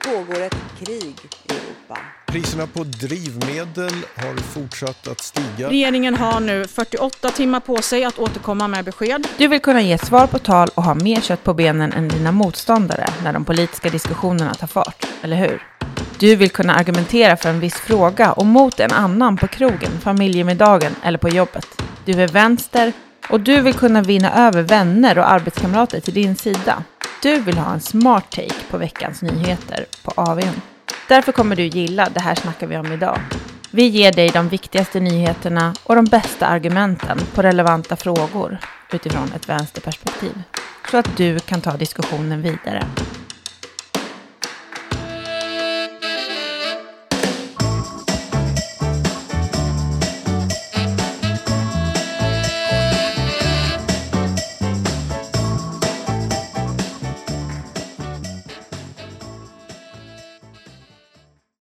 pågår ett krig i Europa. Priserna på drivmedel har fortsatt att stiga. Regeringen har nu 48 timmar på sig att återkomma med besked. Du vill kunna ge svar på tal och ha mer kött på benen än dina motståndare när de politiska diskussionerna tar fart, eller hur? Du vill kunna argumentera för en viss fråga och mot en annan på krogen, familjemiddagen eller på jobbet. Du är vänster och du vill kunna vinna över vänner och arbetskamrater till din sida. Du vill ha en smart take på veckans nyheter på AWn. Därför kommer du gilla Det här snackar vi om idag. Vi ger dig de viktigaste nyheterna och de bästa argumenten på relevanta frågor utifrån ett vänsterperspektiv. Så att du kan ta diskussionen vidare.